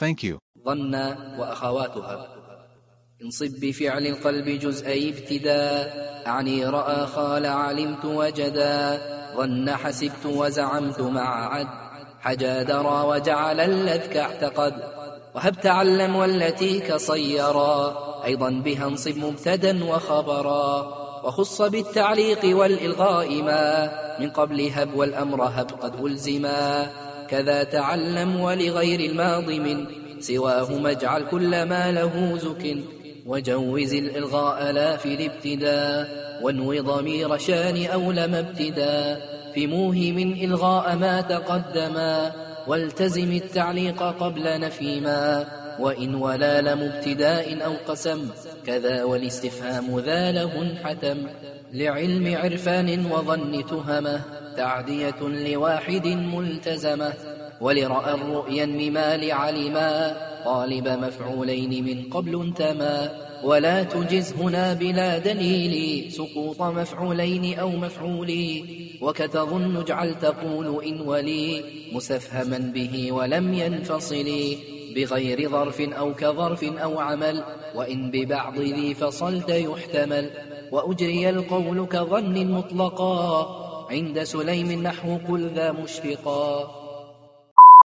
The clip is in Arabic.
Thank you. ظن وأخواتها. انصب بفعل القلب جزئي ابتداء أعني رأى خال علمت وجدا. ظن حسبت وزعمت مع عد حجا درى وجعل اللذك اعتقد. وهب تعلم والتي كصيرا. أيضا بها انصب مبتدا وخبرا. وخص بالتعليق والإلغاء ما. من قبل هب والأمر هب قد ألزما. كذا تعلم ولغير الماضي من سواهما اجعل كل ما له زك. وجوز الإلغاء لا في الابتداء وانو ضمير شان لم ابتداء. في موهم إلغاء ما تقدما والتزم التعليق قبل نفي ما وإن ولا لم ابتداء أو قسم كذا والاستفهام ذا له انحتم. لعلم عرفان وظن تهمه تعدية لواحد ملتزمة. ولرأى الرؤيا مما لعلما طالب مفعولين من قبل انتما ولا تجز هنا بلا دليل سقوط مفعولين أو مفعول وكتظن اجعل تقول إن ولي مسفهما به ولم ينفصل بغير ظرف أو كظرف أو عمل وإن ببعض ذي فصلت يحتمل وأجري القول كظن مطلقا عند سليم نحو قل ذا مشفقا